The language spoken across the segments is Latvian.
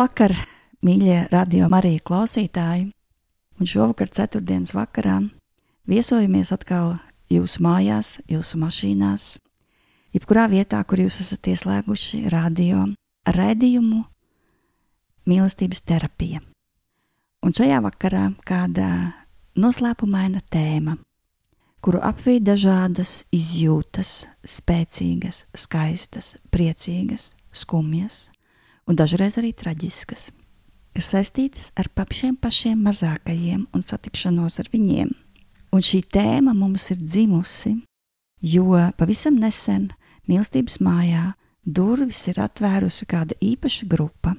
Labvakar, mīļie radio Marija klausītāji! Un šovakar, ceturtdienas vakarā, viesojamies atkal jūsu mājās, jūsu mašīnās, jebkurā vietā, kur jūs esat ieslēguši radio raidījumu mīlestības terapija. Un šajā vakarā kāda noslēpumaina tēma, kuru apvij dažādas izjūtas, spēcīgas, skaistas, priecīgas, skumjas, un dažreiz arī traģiskas, kas saistītas ar pašiem pašiem mazākajiem un satikšanos ar viņiem. Un šī tēma mums ir dzimusi, jo pavisam nesen mīlestības mājā durvis ir atvērusi kāda īpaša grupa,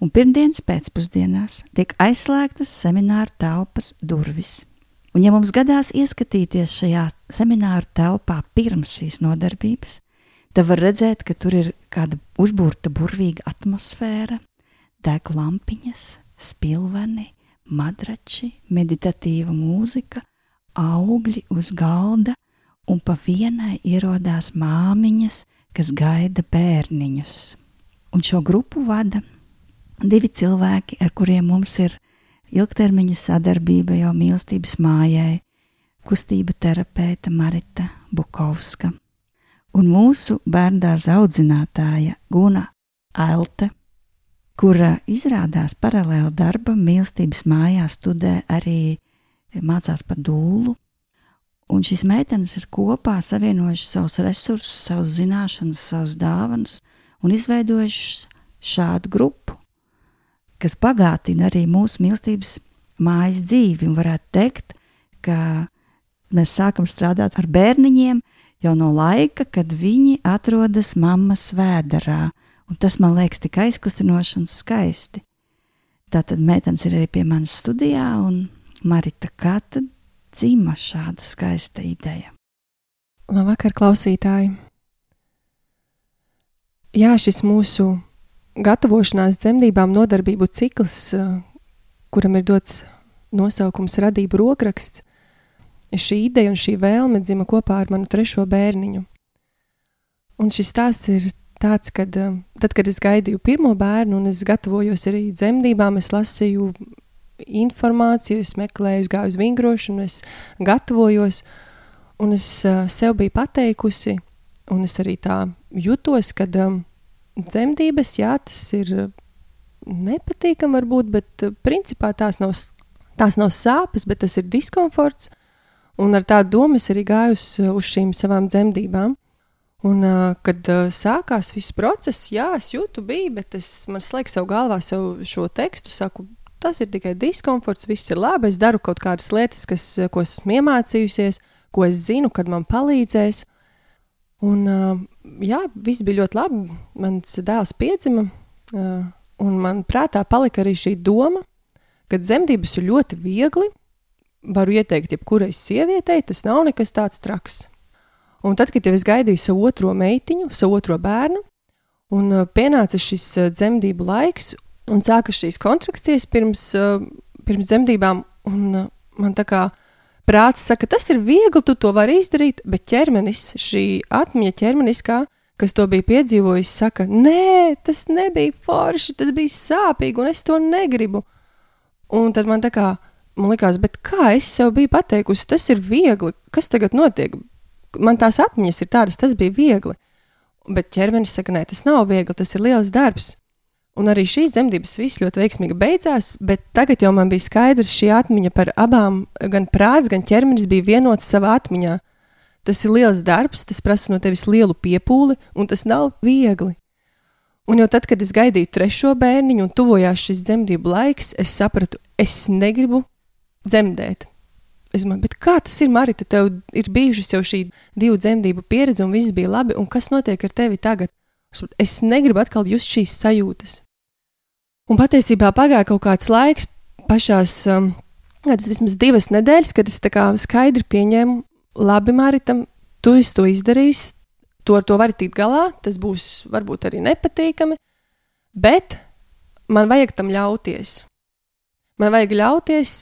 un pirmdienas pēcpusdienās tiek aizslēgtas semināra telpas durvis. Un, ja mums gadās ieskatīties šajā semināra telpā pirms šīs nodarbības, tad var redzēt, ka tur ir kāda uzbūrta burvīga atmosfēra, deg lampiņas, spilveni, madrači, meditatīva mūzika, augļi uz galda, un pa vienai ierodās māmiņas, kas gaida bērniņus. Un šo grupu vada divi cilvēki, ar kuriem mums ir ilgtermiņa sadarbība jau mīlestības mājai, kustību terapeita Marita Bukovska un mūsu bērndārza audzinātāja Guna Ailte, kura izrādās paralēli darbam mīlestības mājā studē arī mācās par dūlu, un šīs meitenes ir kopā savienojušas savus resursus, savus zināšanas, savus dāvanas un izveidojušas šādu grupu, kas bagātina arī mūsu mīlestības mājas dzīvi, un varētu teikt, ka mēs sākam strādāt ar bērniņiem, jau no laika, kad viņi atrodas mammas vēderā. Un tas man liekas tik aizkustinoši un skaisti. Tātad meitenes ir arī pie manas studijā, un Marita, kā tad dzima šāda skaista ideja? Labvakar, klausītāji! Jā, šis mūsu gatavošanās dzemdībām nodarbību cikls, kuram ir dots nosaukums radību rokraksts, šī ideja un šī vēlme dzima kopā ar manu trešo bērniņu. Un šis stāsts ir tāds, ka eh, tad, kad es gaidīju pirmo bērnu un es gatavojos arī dzemdībām, es lasīju informāciju, es meklēju, es gāju uz vingrošanu, es gatavojos, un es uh, sev biju pateikusi, un es arī tā jutos, ka um, dzemdības, jā, tas ir nepatīkami varbūt, bet uh, principā tās nav, tās nav sāpes, bet tas ir diskomforts, Un ar tādu domu es arī gāju uz, šīm savām dzemdībām. Un, kad sākās viss process, jā, es jūtu, bija, bet es slēdzu savu galvā sev šo tekstu, saku, tas ir tikai diskomforts, viss ir labi. Es daru kaut kādas lietas, kas, ko esmu iemācījusies, ko es zinu, kad man palīdzēs. Un, jā, viss bija ļoti labi. Mans dēls piedzima, un man prātā palika arī šī doma, ka dzemdības ir ļoti viegli, varu ieteikt jebkurai sievietei, tas nav nekas tāds traks. Un tad, kad es gaidīju savu otro meitiņu, savu otro bērnu, un uh, pienāca šis uh, dzemdību laiks, un sākas šīs kontrakcijas pirms, uh, pirms dzemdībām, un man tā kā prāts saka, tas ir viegli, tu to vari izdarīt, bet ķermenis, šī atmiņa ķermeniskā, kas to bija piedzīvojis, saka, nē, tas nebija forši, tas bija sāpīgi, un es to negribu. Un tad man tā kā man liekas, kā es sev biju pateikusi, tas ir viegli. Kas tagad notiek? Man tās atmiņas ir tādas, tas bija viegli. Bet ķermenis saka, nē, tas nav viegli, tas ir liels darbs. Un arī šīs dzemdības viss ļoti veiksmīgi beidzās, bet tagad jau man bija skaidrs šī atmiņa par abām, gan prāts, gan ķermenis bija vienots savā atmiņā. Tas ir liels darbs, tas prasa no tevis lielu piepūli, un tas nav viegli. Un jau tad, kad es gaidīju trešo bērniņu un tuvojās šis dzemdību laiks, es sapratu, es negribu dzemdēt. Es domāju, kā tas ir, Marita, tev ir bijušas jau šī divu dzemdību pieredze, un viss bija labi, un kas notiek ar tevi tagad? Es negribu atkal just šīs sajūtas. Un patiesībā pagāja kaut kāds laiks, pašās um, vismaz divas nedēļas, kad es skaidri pieņēmu, labi, Maritam, tu to izdarījis, tu ar to vari tikt galā, tas būs varbūt arī nepatīkami, bet man vajag tam ļauties. Man vajag ļauties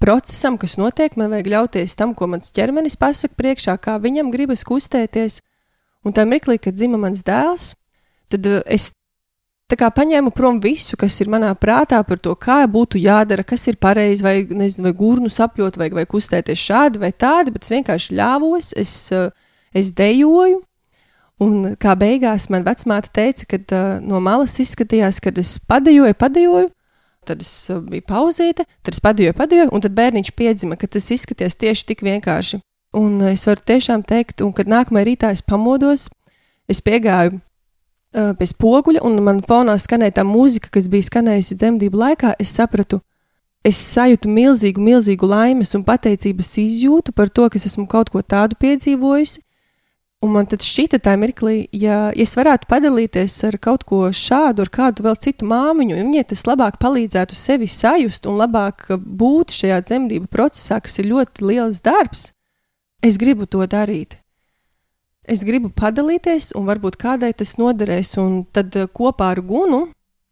procesam, kas notiek, man vajag ļauties tam, ko mans ķermenis pasaka priekšā, kā viņam gribas kustēties. Un tajā mirklī, kad dzima mans dēls, tad uh, es kā paņēmu prom visu, kas ir manā prātā par to, kā būtu jādara, kas ir pareizi, vai, nezinu, vai gurnu sapļot, vai, vai kustēties šādi vai tādi, bet es vienkārši ļāvos, es, uh, es dejoju. Un kā beigās man vecmāte teica, kad uh, no malas izskatījās, kad es padejoju, padejoju, tad es uh, biju pauzīte, tad es padejoju, padejoju, un tad bērniņš piedzima, ka tas izskaties tieši tik vienkārši. Un uh, es varu tiešām teikt, un kad nākamajā rītā es pamodos, es piegāju uh, pie spoguļa, un man fonā skanēja tā mūzika, kas bija skanējusi dzemdību laikā. Es sapratu, es sajūtu milzīgu, milzīgu laimes un pateicības izjūtu par to, ka esmu kaut ko tādu piedzīvojusi, Un man šķita tā mirklī, ja, ja es varētu padalīties ar kaut ko šādu, ar kādu vēl citu māmiņu, un viņai tas labāk palīdzētu sevi sajust un labāk būt šajā dzemdību procesā, kas ir ļoti liels darbs, es gribu to darīt. Es gribu padalīties, un varbūt kādai tas noderēs, un tad eh, kopā ar Gunu,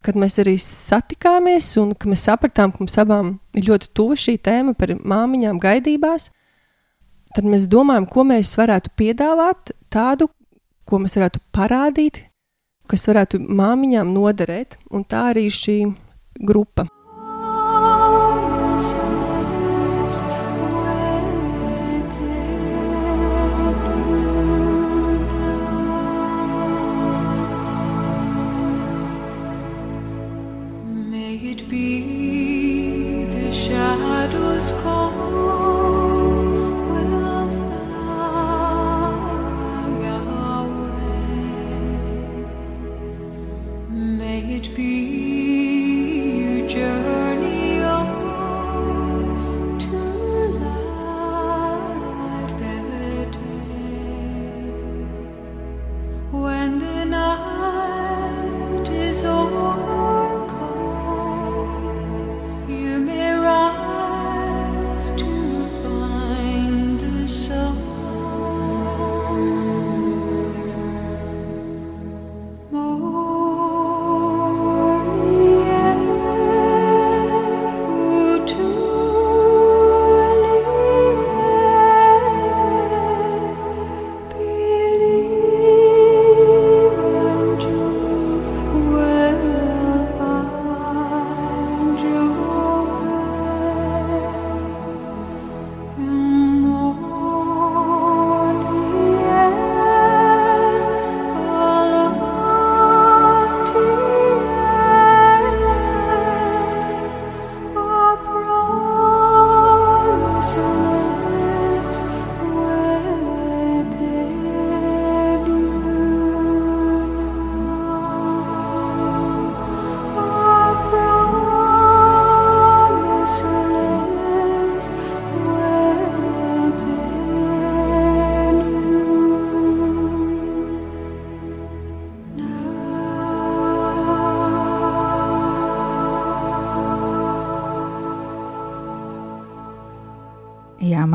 kad mēs arī satikāmies, un mēs sapratām, ka mums abām ir ļoti tuva šī tēma par māmiņām gaidībās, tad mēs domājam, ko mēs varētu piedāvāt tādu, ko mēs varētu parādīt, kas varētu māmiņām noderēt, un tā arī šī grupa.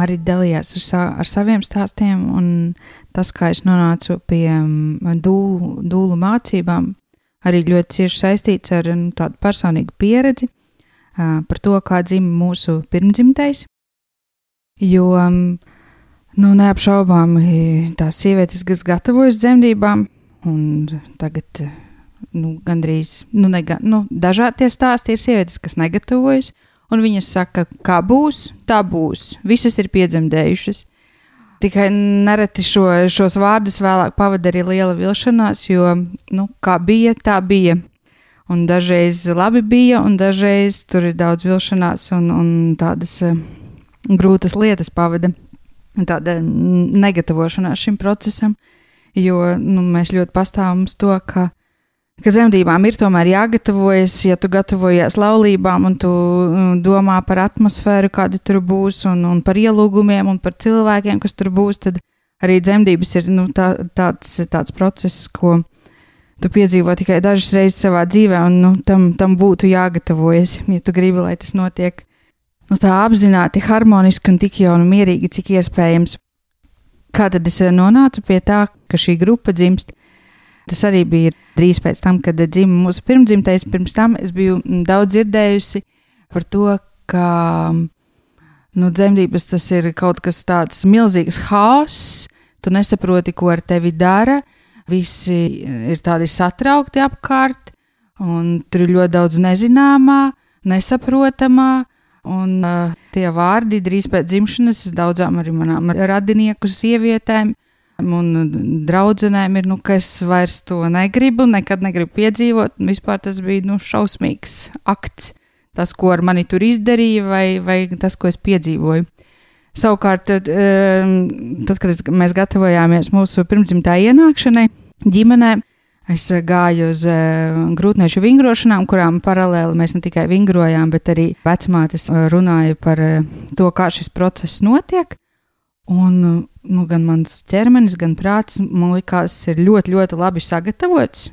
Arī dalījās ar, sa ar saviem stāstiem, un tas, kā es nonācu pie mm, dūlu, dūlu mācībām, arī ļoti cieši saistīts ar nu, tādu personīgu pieredzi par to, kā dzima mūsu pirmdzimtais. Jo, um, nu, neapšaubāmi tās sievietes, kas gatavojas dzemdībām, un tagad nu, gandrīz nu, nega, nu, dažādi tie stāsti ir sievietes, kas negatavojas, un viņas saka, kā būs, tā būs. Visas ir piedzemdējušas. Tikai nereti šo, šos vārdus vēlāk pavada arī liela vilšanās, jo, nu, kā bija, tā bija. Un dažreiz labi bija, un dažreiz tur ir daudz vilšanās un, un tādas uh, grūtas lietas pavada. Tāda negatavošanās šim procesam, jo nu, mēs ļoti pastāvam uz to, ka ka dzemdībām ir tomēr jāgatavojas, ja tu gatavojies laulībām un tu mm, domā par atmosfēru, kāda tur būs, un, un par ielūgumiem un par cilvēkiem, kas tur būs, tad arī dzemdības ir nu, tā, tāds, tāds process, ko tu piedzīvo tikai dažas reizes savā dzīvē, un nu, tam, tam būtu jāgatavojas, ja tu gribi, lai tas notiek nu, tā apzināti, harmoniski un tik jau un mierīgi, cik iespējams. Kā tad es nonācu pie tā, ka šī grupa dzimst? Tas arī bija drīz pēc tam, kad dzima mūsu pirmdzimtais. Pirms tam es biju daudz dzirdējusi par to, ka nu, dzemdības tas ir kaut kas tāds milzīgs haoss, tu nesaproti, ko ar tevi dara. Visi ir tādi satraukti apkārt, un tur ir ļoti daudz nezināmā, nesaprotamā. Un uh, tie vārdi drīz pēc dzimšanas daudzām arī manām radinieku sievietēm un draudzenēm ir, nu, ka es vairs to negribu, nekad negribu piedzīvot. Vispār tas bija, nu, šausmīgs akts. Tas, ko ar mani tur izdarīja, vai, vai tas, ko es piedzīvoju. Savukārt, tad, tad kad es, mēs gatavojāmies mūsu pirmdzimtā ienākšanai ģimenē, es gāju uz grūtniešu vingrošanām, kurām paralēli mēs ne tikai vingrojām, bet arī vecmātes runāja par to, kā šis process notiek. Un nu, gan mans ķermenis, gan prāts man likās, ir ļoti, ļoti labi sagatavots.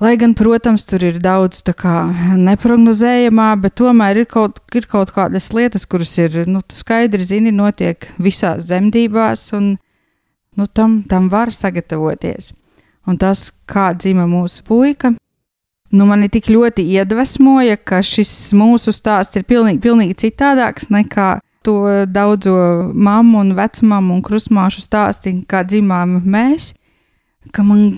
Lai gan, protams, tur ir daudz kā, neparedzējamā, bet tomēr ir kaut, ir kaut kādas lietas, kuras ir nu, skaidri zini, notiek visās dzemdībās, un nu, tam, tam var sagatavoties. Un tas, kā dzima mūsu puika, nu, mani tik ļoti iedvesmoja, ka šis mūsu stāsts ir pilnīgi, pilnīgi citādāks nekā to daudzo mammu un vecmāmu un krusmāšu stāstīju, kā dzimām mēs. Ka man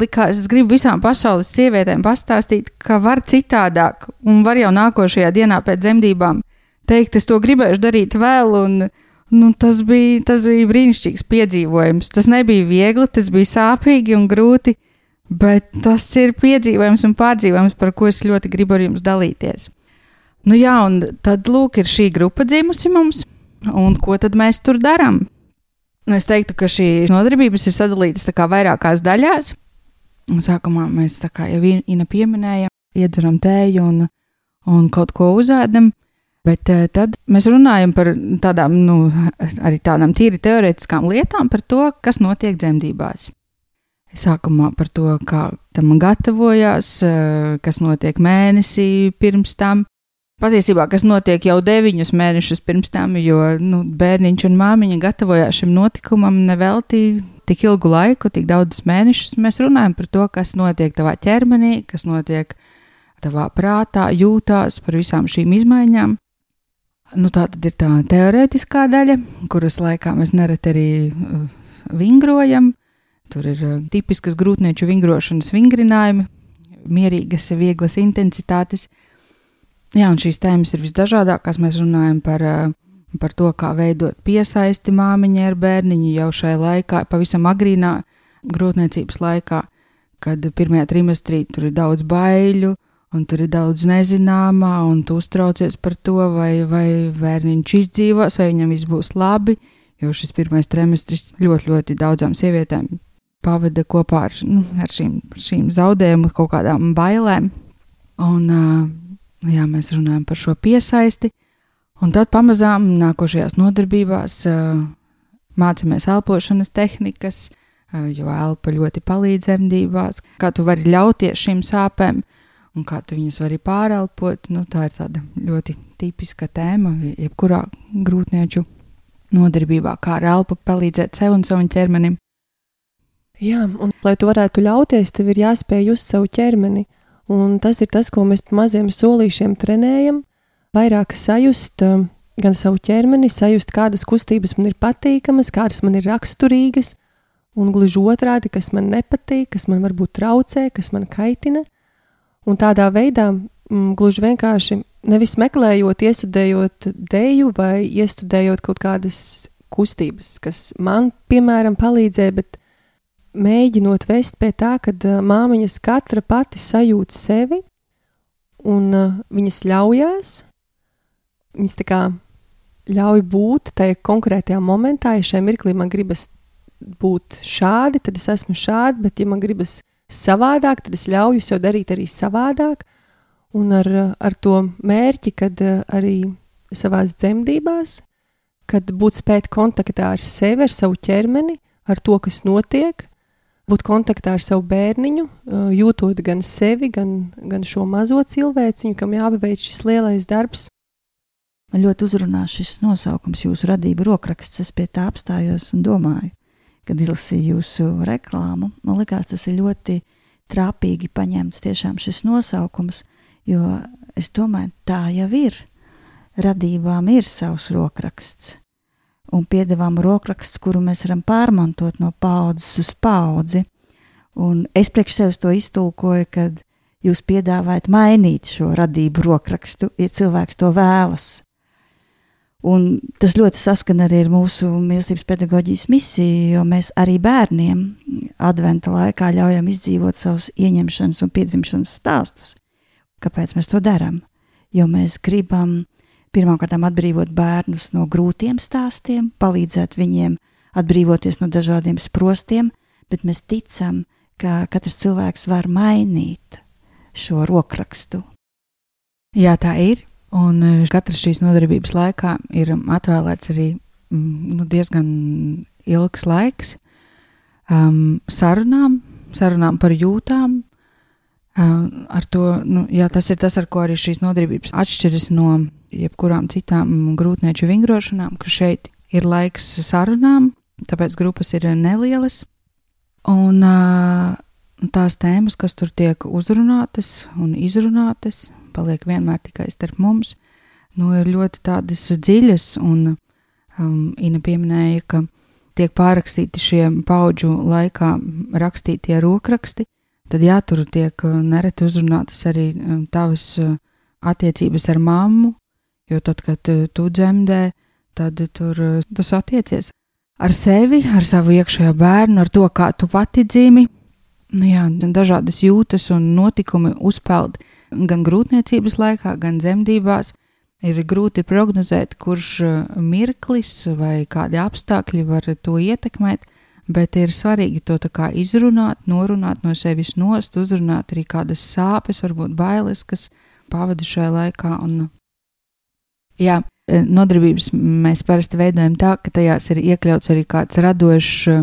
likās, es gribu visām pasaules sievietēm pastāstīt, ka var citādāk, un var jau nākošajā dienā pēc dzemdībām teikt, es to gribēšu darīt vēl, un nu, tas, bija, tas bija brīnišķīgs piedzīvojums. Tas nebija viegli, tas bija sāpīgi un grūti, bet tas ir piedzīvojums un pārdzīvojums, par ko es ļoti gribu ar jums dalīties. Nu jā, un tad lūk, ir šī grupa dzimusi mums, un ko tad mēs tur darām? Nu, es teiktu, ka šīs nodarbības ir sadalītas vairākās daļās. Un sākumā mēs, kā jau Ina pieminēja, iedzeram tēju un, un kaut ko uzēdam. Bet uh, tad mēs runājam par tādām, nu, arī tādām tīri teorētiskām lietām, par to, kas notiek dzemdībās. Sākumā par to, kā tam gatavojās, uh, kas notiek mēnesī pirms tam, Patiesībā, kas notiek jau deviņus mēnešus pirms tam, jo nu, bērniņš un māmiņa gatavojās šim notikumam nevelti tik ilgu laiku, tik daudzus mēnešus. Mēs runājam par to, kas notiek tavā ķermenī, kas notiek tavā prātā, jūtās par visām šīm izmaiņām. Nu, tā tad ir tā teorētiskā daļa, kuras laikā mēs nereti arī uh, vingrojam. Tur ir uh, tipiskas grūtnieču vingrošanas vingrinājumi, mierīgas, vieglas intensitātes. Jā, un šīs tēmas ir visdažādākās. Mēs runājam par, eh, par to, kā veidot piesaisti māmiņai ar bērniņu jau šai laikā, pavisam agrīnā grūtniecības laikā, kad pirmajā trimestrī tur ir daudz baiļu, un tur ir daudz nezināmā, un tu uztraucies par to, vai, vai bērniņš izdzīvos, vai viņam viss būs labi, jo šis pirmais trimestris ļoti, ļoti daudzām sievietēm pavada kopā ar, nu, ar šīm, šīm zaudējumu, kaut kādām bailēm. Un, uh, Jā, mēs runājam par šo piesaisti, un tad pamazām nākošajās nodarbībās mācāmies elpošanas tehnikas, jo elpa ļoti palīdz dzemdībās, kā tu vari ļauties šīm sāpēm un kā tu viņus vari pārelpot. Nu, tā ir tāda ļoti tipiska tēma, jebkurā grūtnieču nodarbībā, kā ar elpu palīdzēt sev un savam ķermenim. Jā, un lai tu varētu ļauties, tev ir jāspēj just savu ķermeni. Un tas ir tas, ko mēs maziem solīšiem trenējam, vairāk sajust um, gan savu ķermeni, sajust, kādas kustības man ir patīkamas, kādas man ir raksturīgas, un gluži otrādi, kas man nepatīk, kas man varbūt traucē, kas man kaitina. Un tādā veidā, mm, gluži vienkārši nevis meklējot, iestudējot deju vai iestudējot kaut kādas kustības, kas man, piemēram, palīdzēja, bet mēģinot vest pie tā, ka uh, māmiņas katra pati sajūt sevi un uh, viņas ļaujās. Viņas tā kā ļauj būt tajā konkrētajā momentā, ja šajā mirklī man gribas būt šādi, tad es esmu šādi, bet ja man gribas savādāk, tad es ļauju sev darīt arī savādāk. Un ar, ar to mērķi, kad uh, arī savā dzemdībās, kad būt spēt kontaktā ar sevi, ar savu ķermeni, ar to, kas notiek, būt kontaktā ar savu bērniņu, jūtot gan sevi, gan, gan šo mazo cilvēciņu, kam jāpaveic šis lielais darbs. Man ļoti uzrunā šis nosaukums, jūsu radība rokraksts. Es pie tā apstājos un domāju, kad izlasīju jūsu reklāmu. Man liekas, tas ir ļoti trāpīgi paņemts tiešām šis nosaukums, jo es domāju, tā jau ir. Radībām ir savs rokraksts un piedāvām rokraksts, kuru mēs varam pārmantot no paudzes uz paudzi. Un es priekš sevis to iztulkoju, kad jūs piedāvājat mainīt šo radību rokrakstu, ja cilvēks to vēlas. Un tas ļoti saskana arī ar mūsu mīlestības pedagoģijas misiju, jo mēs arī bērniem adventa laikā ļaujam izdzīvot savus ieņemšanas un piedzimšanas stāstus. Kāpēc mēs to darām? Jo mēs gribam pirmkārt atbrīvot bērnus no grūtiem stāstiem, palīdzēt viņiem atbrīvoties no dažādiem sprostiem, bet mēs ticam, ka katrs cilvēks var mainīt šo rokrakstu. Jā, tā ir. Un e, katras šīs nodarbības laikā ir atvēlēts arī mm, nu, diezgan ilgs laiks um, sarunām, sarunām par jūtām. Um, to, nu, jā, tas ir tas, ar ko arī šīs nodarbības atšķiras no jebkurām citām grūtnieču vingrošanām, ka šeit ir laiks sarunām, tāpēc grupas ir nelielas. Un uh, tās tēmas, kas tur tiek uzrunātas un izrunātas, paliek vienmēr tikai starp mums, nu, ir ļoti tādas dziļas. Un um, Ina pieminēja, ka tiek pārrakstīti šie paudžu laikā rakstītie rokraksti, tad jā, tur tiek nereti uzrunātas arī tavas attiecības ar mammu, Jo tad, kad tu dzemdē, tad tur tas attiecies ar sevi, ar savu iekšējo bērnu, ar to, kā tu pati dzīvi. Nu, jā, dažādas jūtas un notikumi uzpeld gan grūtniecības laikā, gan dzemdībās. Ir grūti prognozēt, kurš mirklis vai kādi apstākļi var to ietekmēt, bet ir svarīgi to izrunāt, norunāt no sevis nost, uzrunāt arī kādas sāpes, varbūt bailes, kas pavada šajā laikā. Un Jā, e, nodarbības mēs parasti veidojam tā, ka tajās ir iekļauts arī kāds radošs e,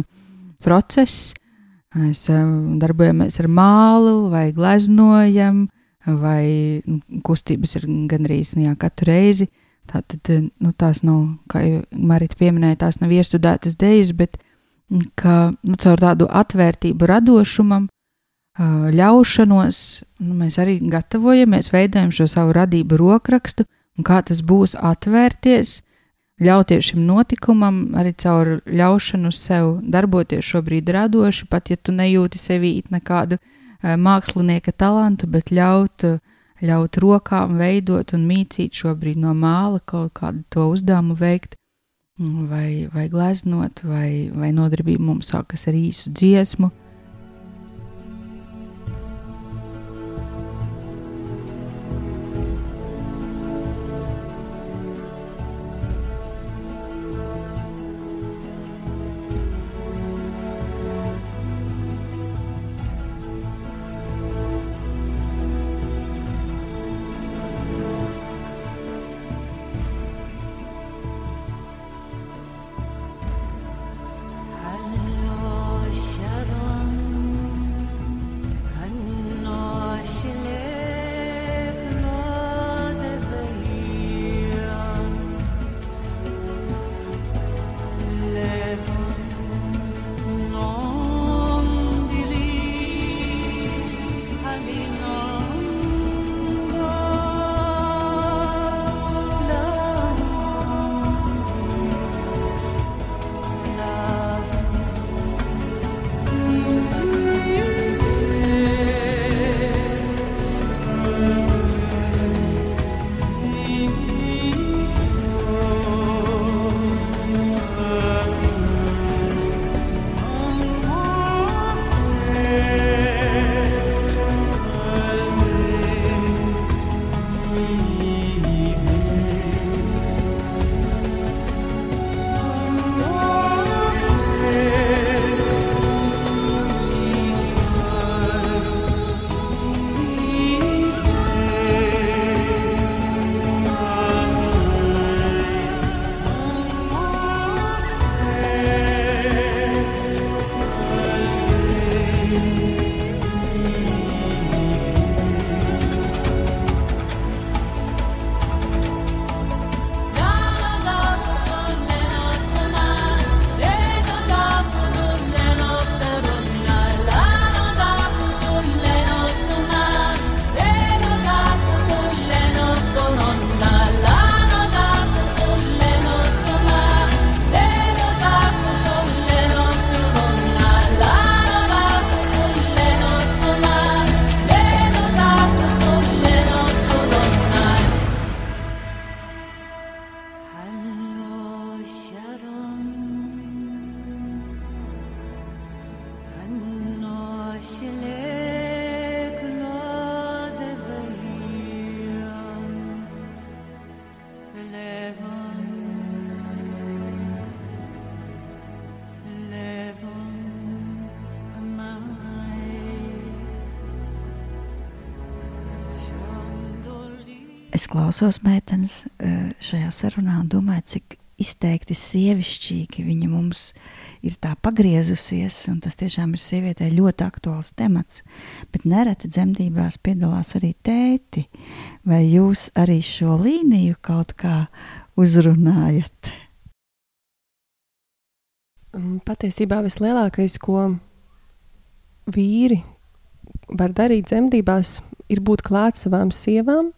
process. Mēs e, darbojamies ar mālu, vai gleznojam, vai nu, kustības ir gandrīz nu jā, katru reizi. Tātad nu, tās nav, kā jau Marita pieminēja, tās nav iestudētas idejas, bet ka, nu, caur tādu atvērtību radošumam, ļaušanos, nu, mēs arī gatavojamies, veidojam šo savu radību rokrakstu, un kā tas būs atvērties, ļauties šim notikumam, arī caur ļaušanu sev darboties šobrīd radoši, pat ja tu nejūti sevī nekādu uh, mākslinieka talantu, bet ļaut, ļaut rokām veidot un mīcīt šobrīd no māla kaut kādu to uzdevumu veikt. Vai, vai gleznot, vai, vai nodarbība mums sākas ar īsu dziesmu, es klausos meitenes eh, šajā sarunā un domāju, cik izteikti sievišķīgi viņa mums ir tā pagriezusies, un tas tiešām ir sievietei ļoti aktuāls temats. Bet nereti dzemdībās piedalās arī tēti. Vai jūs arī šo līniju kaut kā uzrunājat? Mm, patiesībā vislielākais, ko vīri var darīt dzemdībās, ir būt klāt savām sievām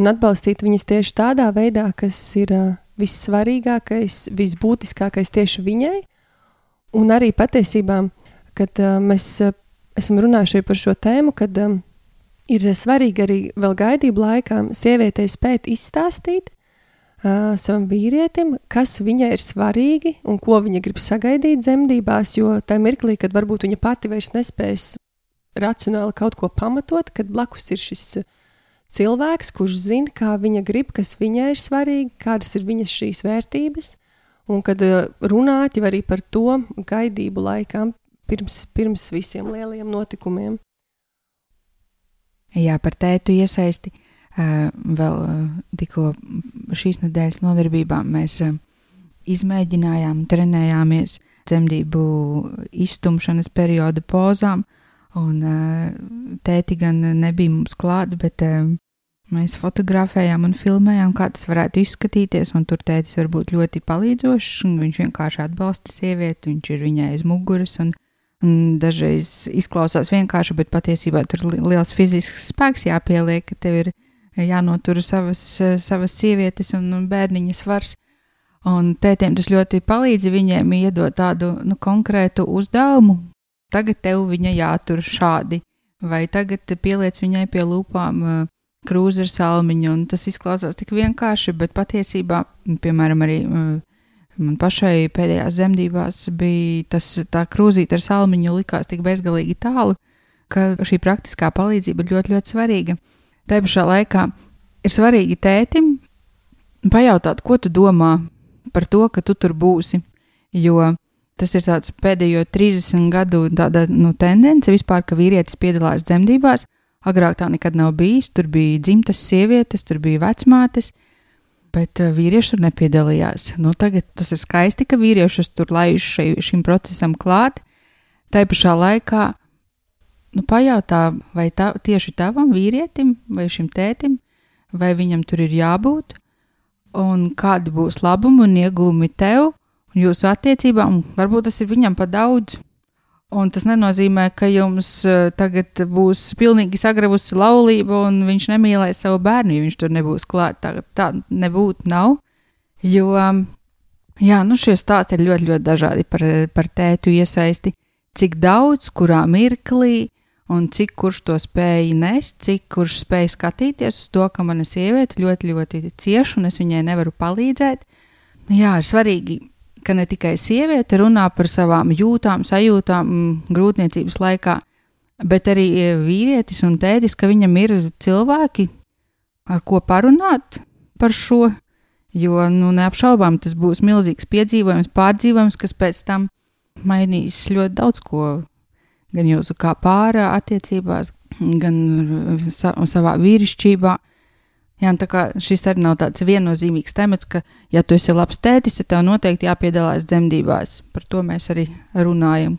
un atbalstīt viņas tieši tādā veidā, kas ir uh, vissvarīgākais, visbūtiskākais tieši viņai. Un arī patiesībā, kad uh, mēs uh, esam runājuši par šo tēmu, kad um, ir svarīgi arī vēl gaidību laikā sievietei spēt izstāstīt uh, savam vīrietim, kas viņai ir svarīgi un ko viņa grib sagaidīt dzemdībās, jo tajā mirklī, kad varbūt viņa pati vairs nespēs racionāli kaut ko pamatot, kad blakus ir šis cilvēks, kurš zina, kā viņa grib, kas viņai ir svarīgi, kādas ir viņas šīs vērtības, un kad runāt jau arī par to gaidību laikām pirms, pirms visiem lielajiem notikumiem. Jā, par tētu iesaisti vēl tikko šīs nedēļas nodarbībām mēs izmēģinājām, trenējāmies dzemdību iztumšanas perioda pozām, un tēti gan nebija mums klāti, bet mēs fotografējām un filmējām, kā tas varētu izskatīties, tur tētis var būt ļoti palīdzošs, viņš vienkārši atbalsta sievieti, viņš ir viņai aiz muguras, un, un dažreiz izklausās vienkārši, bet patiesībā tur liels fizisks spēks jāpieliek, ka tev ir jānotur savas, savas sievietes un bērniņa svars. Un tētiem tas ļoti palīdz, viņiem iedot tādu nu, konkrētu uzdevumu. Tagad tev viņa jātur šādi, vai tagad pieliec viņai pie lūpām krūzi ar salmiņu, un tas izklausās tik vienkārši, bet patiesībā, piemēram, arī uh, man pašai pēdējās zemdībās bija tas tā krūzīte ar salmiņu likās tik bezgalīgi tālu, ka šī praktiskā palīdzība ir ļoti, ļoti svarīga. Tā pašā laikā ir svarīgi tētim pajautāt, ko tu domā par to, ka tu tur būsi. Jo tas ir tāds pēdējo 30 gadu tāda, nu, tendence vispār, ka vīrietis piedalās dzemdībās. Agrāk tā nekad nav bijis. Tur bija dzimtas sievietes, tur bija vecmātes, bet uh, vīrieši tur nepiedalījās. Nu, tagad tas ir skaisti, ka vīriešus tur laiž šai, šim procesam klāt. Tā pašā laikā nu, pajautā, vai tā, tieši tavam vīrietim vai šim tētim, vai viņam tur ir jābūt, un kādi būs labumi un iegūmi tev un jūsu attiecībām. Varbūt tas ir viņam pa daudz. Un tas nenozīmē, ka jums uh, tagad būs pilnīgi sagravusi laulība, un viņš nemīlēs savu bērnu, ja viņš tur nebūs klāt. Tā, tā nebūtu nav. Jo, jā, nu šie stāsti ir ļoti, ļoti dažādi par, par tētu iesaisti. Cik daudz, kurā mirklī, un cik kurš to spēja nest, cik kurš spēja skatīties uz to, ka mana sieviete ļoti, ļoti cieš un es viņai nevaru palīdzēt. Jā, ir svarīgi, ka ne tikai sieviete runā par savām jūtām, sajūtām mm, grūtniecības laikā, bet arī e, vīrietis un tētis, ka viņam ir cilvēki, ar ko parunāt par šo. Jo, nu, neapšaubām, tas būs milzīgs piedzīvojums, pārdzīvojums, kas pēc tam mainīs ļoti daudz ko gan jūsu kā pārā attiecībās, gan sa savā vīrišķībā. Jā, tā kā šis arī nav tāds viennozīmīgs temats, ka, ja tu esi labs tētis, tad tev noteikti jāpiedalās dzemdībās. Par to mēs arī runājam.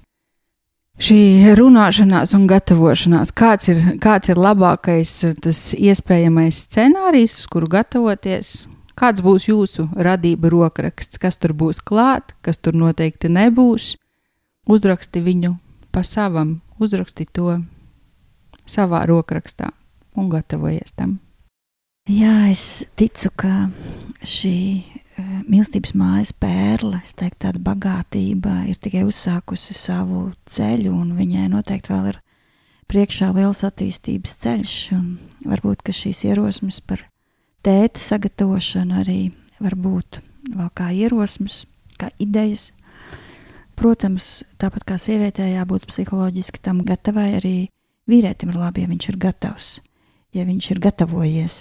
Šī runāšanās un gatavošanās, kāds ir, kāds ir labākais, tas iespējamais scenārijs, uz kuru gatavoties, kāds būs jūsu radība rokraksts, kas tur būs klāt, kas tur noteikti nebūs. Uzraksti viņu pa savam, uzraksti to savā rokrakstā un gatavojies tam. Jā, es ticu, ka šī uh, mīlestības mājas pērle, es teiktu, tāda bagātība ir tikai uzsākusi savu ceļu, un viņai noteikti vēl ir priekšā liels attīstības ceļš. Varbūt šīs ierosmes par tēta sagatavošanu arī var būt vēl kā ierosmes, kā idejas Protams, tāpat kā sievietē jābūt psiholoģiski tam gatavai, arī vīrietim ir labi, ja viņš ir gatavs, ja viņš ir gatavojies,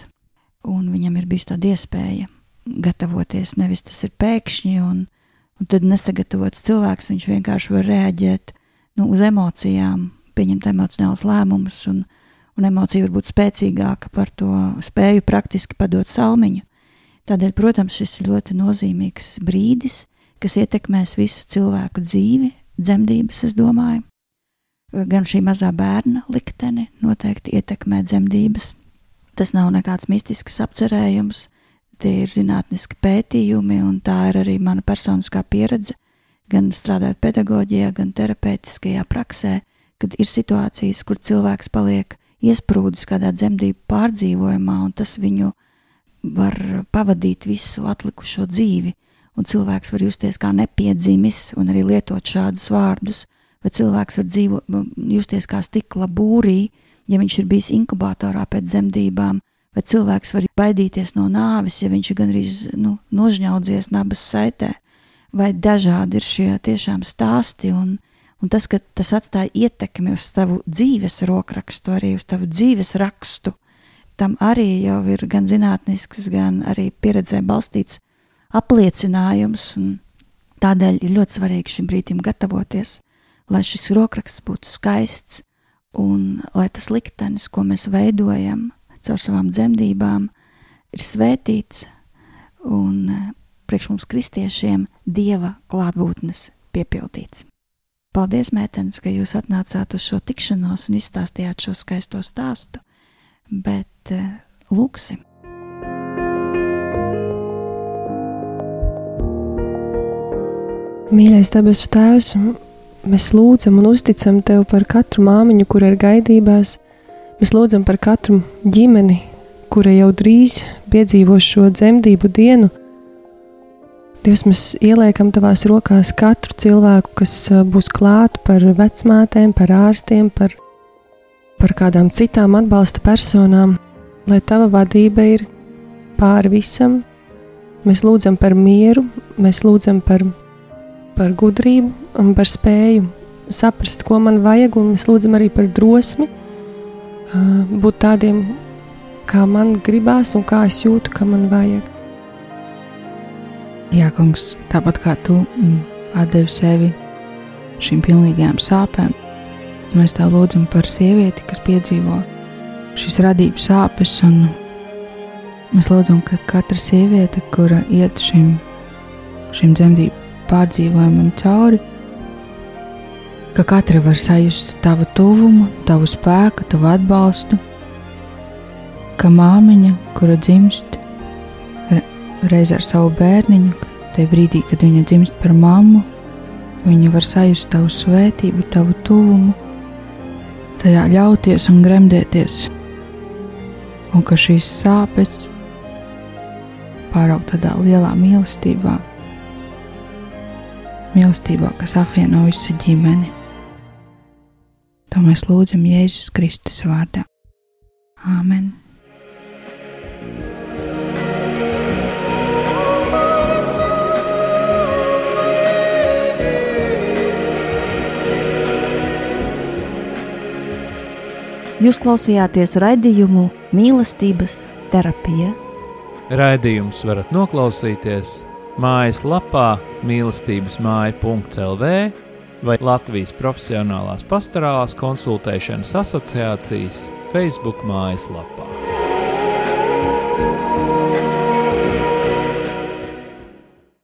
un viņam ir bijusi tāda iespēja gatavoties. Nevis tas ir pēkšņi, un, un tad nesagatavots cilvēks, viņš vienkārši var reaģēt nu, uz emocijām, pieņemt emocionālus lēmumus un, un emocija var būt spēcīgāka par to spēju praktiski padot salmiņu. Tādēļ, protams, šis ir ļoti nozīmīgs brīdis, kas ietekmēs visu cilvēku dzīvi, dzemdības, es domāju. Gan šī mazā bērna likteni noteikti ietekmē dzemdības. Tas nav nekāds mistisks apcerējums, tie ir zinātniski pētījumi, un tā ir arī mana personiskā pieredze, gan strādājot pedagoģijā, gan terapeitiskajā praksē, kad ir situācijas, kur cilvēks paliek iesprūdis kādā dzemdību pārdzīvojumā, un tas viņu var pavadīt visu atlikušo dzīvi, un cilvēks var justies kā nepiedzimis un arī lietot šādus vārdus, vai cilvēks var dzīvo, justies kā stikla būrī, ja viņš ir bijis inkubatorā pēc dzemdībām, vai cilvēks var baidīties no nāves, ja viņš ir gandrīz nu, nožņaudzies nabas saitē, vai dažādi ir šie tiešām stāsti, un, un tas, ka tas atstāja ietekmi uz tavu dzīves rokrakstu, arī uz tavu dzīves rakstu, tam arī jau ir gan zinātnisks, gan arī pieredzē balstīts apliecinājums, tādēļ ir ļoti svarīgi šim brīdim gatavoties, lai šis rokraksts būtu skaists, un lai tas liktenis, ko mēs veidojam, caur savām dzemdībām ir svētīts un eh, priekš mums kristiešiem dieva klātbūtnes piepildīts. Paldies, mētens, ka jūs atnācāt uz šo tikšanos un izstāstījāt šo skaisto stāstu, bet uh, lūksim! Mīļais debesu Tēvs, mēs lūdzam un uzticam Tev par katru māmiņu, kur ir gaidībās, Mēs lūdzam par katru ģimeni, kura jau drīz piedzīvos šo dzemdību dienu. Dievs, mēs ieliekam tavās rokās katru cilvēku, kas būs klāt par vecmātēm, par ārstiem, par, par kādām citām atbalsta personām, lai tava vadība ir pāri visam. Mēs lūdzam par mieru, mēs lūdzam par, par gudrību un par spēju saprast, ko man vajag, un mēs lūdzam arī par drosmi būt tādiem, kā man gribās un kā es jūtu, ka man vajag. Jā, kungs, tāpat kā tu mm, atdevi sevi šīm pilnīgajām sāpēm, mēs tā lūdzam par sievieti, kas piedzīvo šīs radības sāpes. Mēs lūdzam, ka katra sieviete, kura iet šim, šim dzemdību pārdzīvojumam cauri, ka katra var sajust tavu tuvumu, tavu spēku, tavu atbalstu, ka māmiņa, kura dzimst reiz ar savu bērniņu, tajā brīdī, kad viņa dzimst par mammu, viņa var sajust tavu svētību, tavu tuvumu, tajā ļauties un gremdēties, un ka šīs sāpes pāraugt tādā lielā mīlestībā, mīlestībā, kas apvieno visu ģimeni. To mēs lūdzam Jēzus Kristus vārdā. Āmen! Jūs klausījāties raidījumu mīlestības terapija. Raidījums varat noklausīties mājaslapā mīlestības māja.lv vai Latvijas Profesionālās pastorālās konsultēšanas asociācijas Facebook mājaslapā.